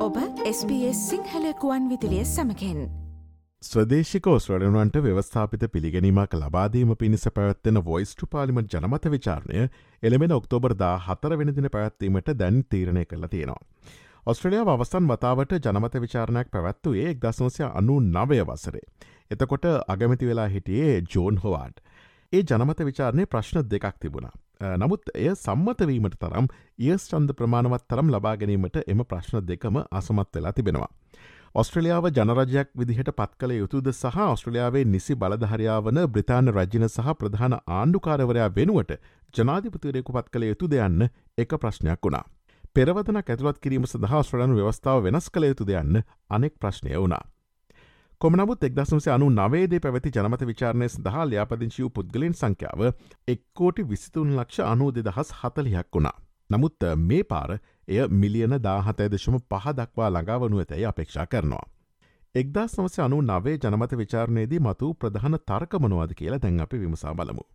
ඔබ SBS සිංහලකුවන් විදිලිය සමකෙන් ස්වදේශික ඔස්ට්‍රලනුවන්ට ව්‍යවස්ථාපිත පිළිගැනීමක් ලබාදීම පිණිස පැවත්වෙන වොයිස්ටු පාලිමට ජනමත විචාරණය එළමෙන ඔක්තෝබර් දා හතර වෙනදින පැවැත්වීමට දැන් තීරණය කළ තියෙනවා. ඔස්ට්‍රලියාව අවස්ථන් වතාවට ජනමත විචාරණයක් පැවැත්තුවේ එක් දසනසය අනු නවය වසරේ. එතකොට අගමැති වෙලා හිටියේ ජෝන් හොවාඩ්. ඒ ජනමත විචාරණය ප්‍රශ්න දෙකක් තිබුණා. නමුත් එය සම්මතවීමට තරම් ඒස් චන්ද ප්‍රමාණවත් තරම් ලබා ගැනීමට එම ප්‍රශ්න දෙකම අසමත් වෙලා තිබෙනවා. ඔස්ට්‍රලියාව ජනරජයක් විදිහට පත් කළ යුතුද සහ ඔස්ට්‍රලියාවේ නිසි බලධහරයාවන බ්‍රතාාන රජ්‍යන සහ ප්‍රධාන ආණ්ඩුකාරවරයා වෙනුවට ජනාධිපතිවරයෙකු පත් කළ යුතු දෙයන්න එක ප්‍රශ්නයක් වුණා. පෙරවදන ඇතුළත් කිරීම සඳහා ස්ට්‍රලනු ව්‍යවස්ථාව වෙනස් කළ යුතු දෙයන්න අනෙක් ප්‍රශ්නය වුණා. කොමනමුත් එක්දසුසේ අනු නවේදේ පැවති ජනමත විචාරණය සඳහා ල්‍යාපදිංශිව පුද්ගලින් සංඛ්‍යාව එක්කෝටි විසිතුන් ලක්ෂ අනූ දෙදහස් හතලියක් වුණා. නමුත් මේ පාර එය මිලියන දාහතය දශම පහ දක්වා ළඟාවනු ඇතැයි අපේක්ෂා කරනවා. එක්දා සමස අනු නවේ ජනමත විචාරණයේදී මතු ප්‍රධාන තර්කමනුවද කියලා දැන් අපි විමසා බලමු.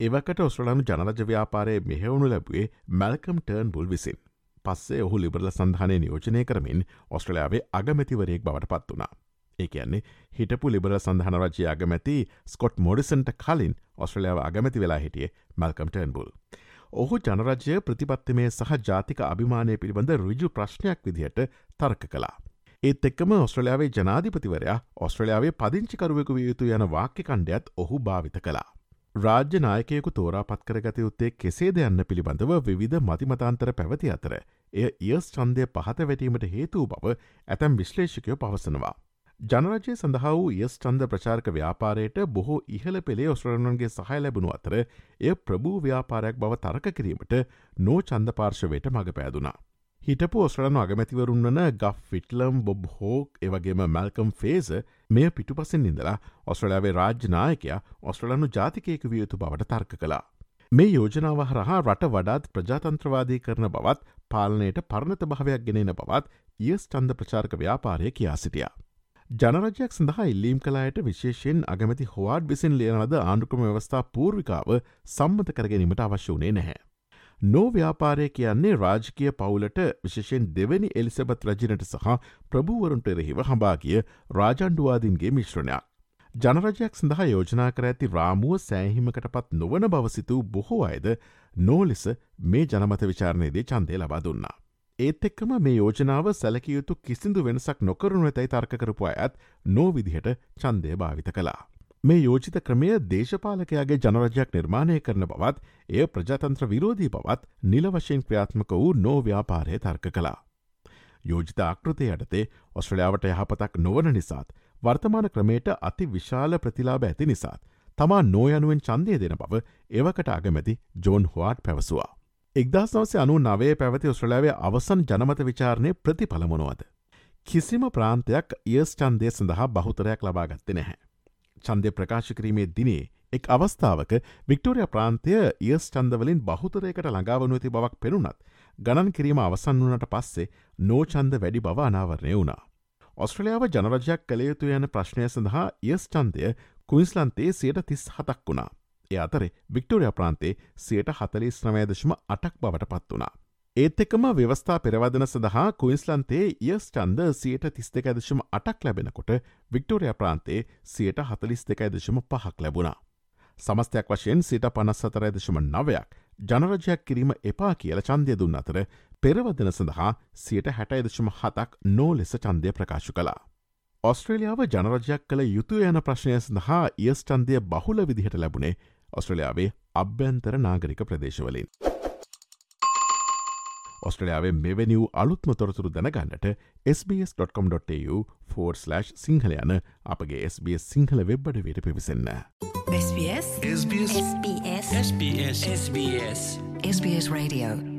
එවකට ඔස්ට්‍රලනු ජනරජ ව්‍යාපාරය මෙහෙවුණු ලැබුවේ මැල්කම් ටර්න් බුල් විසින්. පස්සේ ඔහු ලිබරල සඳහනය නියෝජනය කරමින් ඔස්ට්‍රලයාාවේ අගමැතිවරයෙක් බවට පත් වනා. ඒ කියන්නේ හිටපු ලිබර සඳහන රජය අගමැති ස්කොට් මෝඩිසන්ට කලින් ඔස්ට්‍රලියාව අගමැති වෙලා හිටිය මල්කම් ටර්න්බුල්. ඔහු ජනරජය ප්‍රතිපත්තිමේ සහ ජාතික අභිමානය පිළිබඳ රුජු ප්‍රශ්නයක් විදිහට තර්ක කලා. ඒත් එක්කම ඔස්ට්‍රලියාවේ ජනාධිපතිවරයා ඔස්ට්‍රලියාවේ පදිංචිකරුවෙකු විය යුතු යන වාක්‍ය කණ්ඩයත් ඔහු භාවිත කලා. රාජ්‍ය නායකයකු තෝරා පත්කරගත යුත්තේ කෙසේද යන්න පිළිබඳව විවිධ මතිමතාන්තර පැවති අතර එය ඉයස් චන්දය පහත වැටීමට හේතුව බව ඇතැම් විශ්ලේෂකයෝ පවසනවා. ජනරජය සඳහා වූ යස් චන්ද ප්‍රචාර්ක ව්‍යාපාරයට බොහෝ ඉහළ පෙළේ ඔස්ට්‍රලන්ගේ සහය ලැබුණු අතර එය ප්‍රභූ ව්‍යාපාරයක් බව තරක කිරීමට නෝ චන්ද පාර්ශවයට මඟ පෑදුනා. හිටපු ඔස්ට්‍රලනු අගමැතිවරුන් වන ගෆ් ෆිටලම් බොබ් හෝක් එවගේම මැල්කම් ෆේස මෙය පිටුපසින් ඉඳලා ඔස්ට්‍රලයාාවේ රාජ්‍යනායකයා ඔස්ට්‍රලනු ජාතිකයක විය යුතු බවට තර්ක කලා. මේ යෝජනාව හරහා රට වඩාත් ප්‍රජාතන්ත්‍රවාදී කරන බවත් පාලනයට පරණත භාවයක් ගෙනෙන බවත් ඒස් චන්ද ප්‍රචාර්ක ව්‍යාපාරය කියා සිටියා. ජනරජයක් සඳහා ඉල්ලීම් කලායට විශේෂයෙන් අගමැති හොවාඩ් විසින් ලියනද ආණ්ඩුක්‍රම ව්‍යවස්ථා පූර්විකාව සම්මත කරගැනීමට අවශ්‍ය වනේ නැහැ. නෝ ව්‍යාපාරය කියන්නේ රාජකය පවුලට විශෂයෙන් දෙවැනි එලිසබත් රජනට සහ ප්‍රභූවරුන්ට එරෙහිව හඹාගිය රාජණ්ඩුවාදින්ගේ මිශ්‍රණයක්. ජනරජයක් සඳහා යෝජනා කර ඇති රාමුව සෑහිමකට පත් නොවන බවසිතූ බොහෝ අයද නෝලෙස මේ ජනමත විචාරණයේදී චන්දය ලබා දුන්නා. ඒත් එක්කම මේ යෝජනාව සැලකයුතු කිසිදු වෙනසක් නොකරුණු ඇතැයි තර්කරපු අයත් නෝවිදිහට චන්දය භාවිත කලා. මේ යෝජිත ක්‍රමය දේශපාලකයාගේ ජනරජයක් නිර්මාණය කරන බවත් එය ප්‍රජාතන්ත්‍ර විරෝධී බවත් නිල වශයෙන් ක්‍රියාත්මක වූ නෝව්‍යාපාරය තර්ක කලා. යෝජිත ආකෘතය යටතේ ඔස්ට්‍රලියාවට යහපතක් නොවන නිසාත් වර්තමාන ක්‍රමයට අති විශාල ප්‍රතිලාබ ඇති නිසාත් තමා නෝයනුවෙන් චන්දය දෙන බව එවකට අගමැති ජෝන් හවාඩ් පැවසවා. එක්දස් නවසේ අනු නවේ පැවති ඔස්ට්‍රලයාාවේ අවසන් ජනමත විචාරණය ප්‍රතිඵලමොනවද. කිසිම ප්‍රාන්තයක් ඒස් චන්දය සඳහා බහුතරයක් ලබාගත්තෙ නැහැ. චන්දය ප්‍රකාශ කිරීමේ දිනේ එක් අවස්ථාවක වික්ටෝරිය ප්‍රාන්තය ඒස් චන්දවලින් බහුතරයකට ළඟාවනු ඇති බවක් පෙනුනත් ගණන් කිරීම අවසන් වනට පස්සේ නෝචන්ද වැඩි බව අනාවරණය වුණා. ඔස්ට්‍රලියාව ජනරජයක් කළයුතු යන ප්‍රශ්නය සඳහා ඒස් චන්දය කුයිස්ලන්තේ සයට තිස් හතක් වුණා. එ අතරේ වික්ටෝරිය ප්‍රාන්තේ සියට හතලිස් නවයදශම අටක් බවට පත් වනා. ඒත් එකම ව්‍යවස්ථා පෙරවදන සඳහා කුයිස්ලන්තේ යස් චන්ද සියට තිස් දෙකදශම අටක් ලැබෙනකොට වික්ටෝරිය ප්‍රාන්තේ සියට හතලිස් දෙකයිදශම පහක් ලැබුණා. සමස්තයක් වශයෙන් සිට පනස් සතරයිදශම නවයක් ජනරජයක් කිරීම එපා කියල චන්දය දුන්න අතර පෙරවදන සඳහා සියට හැටයිදශම හතක් නෝ ලෙස චන්දය ප්‍රකාශ කලා. ඔස්ට්‍රේලියාව ජනරජයක් කළ යුතු යන ප්‍රශ්නය සඳහා ඒස් චන්දය බහුල විදිහට ලැබුණේ ඔස්ට්‍රලයාාවේ අභ්‍යන්තර නාගරික ප්‍රදේශවලින්. ඔස්ට්‍රලයාාවේ මෙවැනිව් අලුත්ම තොරතුරු දැනගන්නට SBS.com.tu4/ සිංහල යන අපගේ SBS Sinhala වෙබ්බඩ වෙට පිවිසන්න. SBS SBS SBS SBS SBS Radio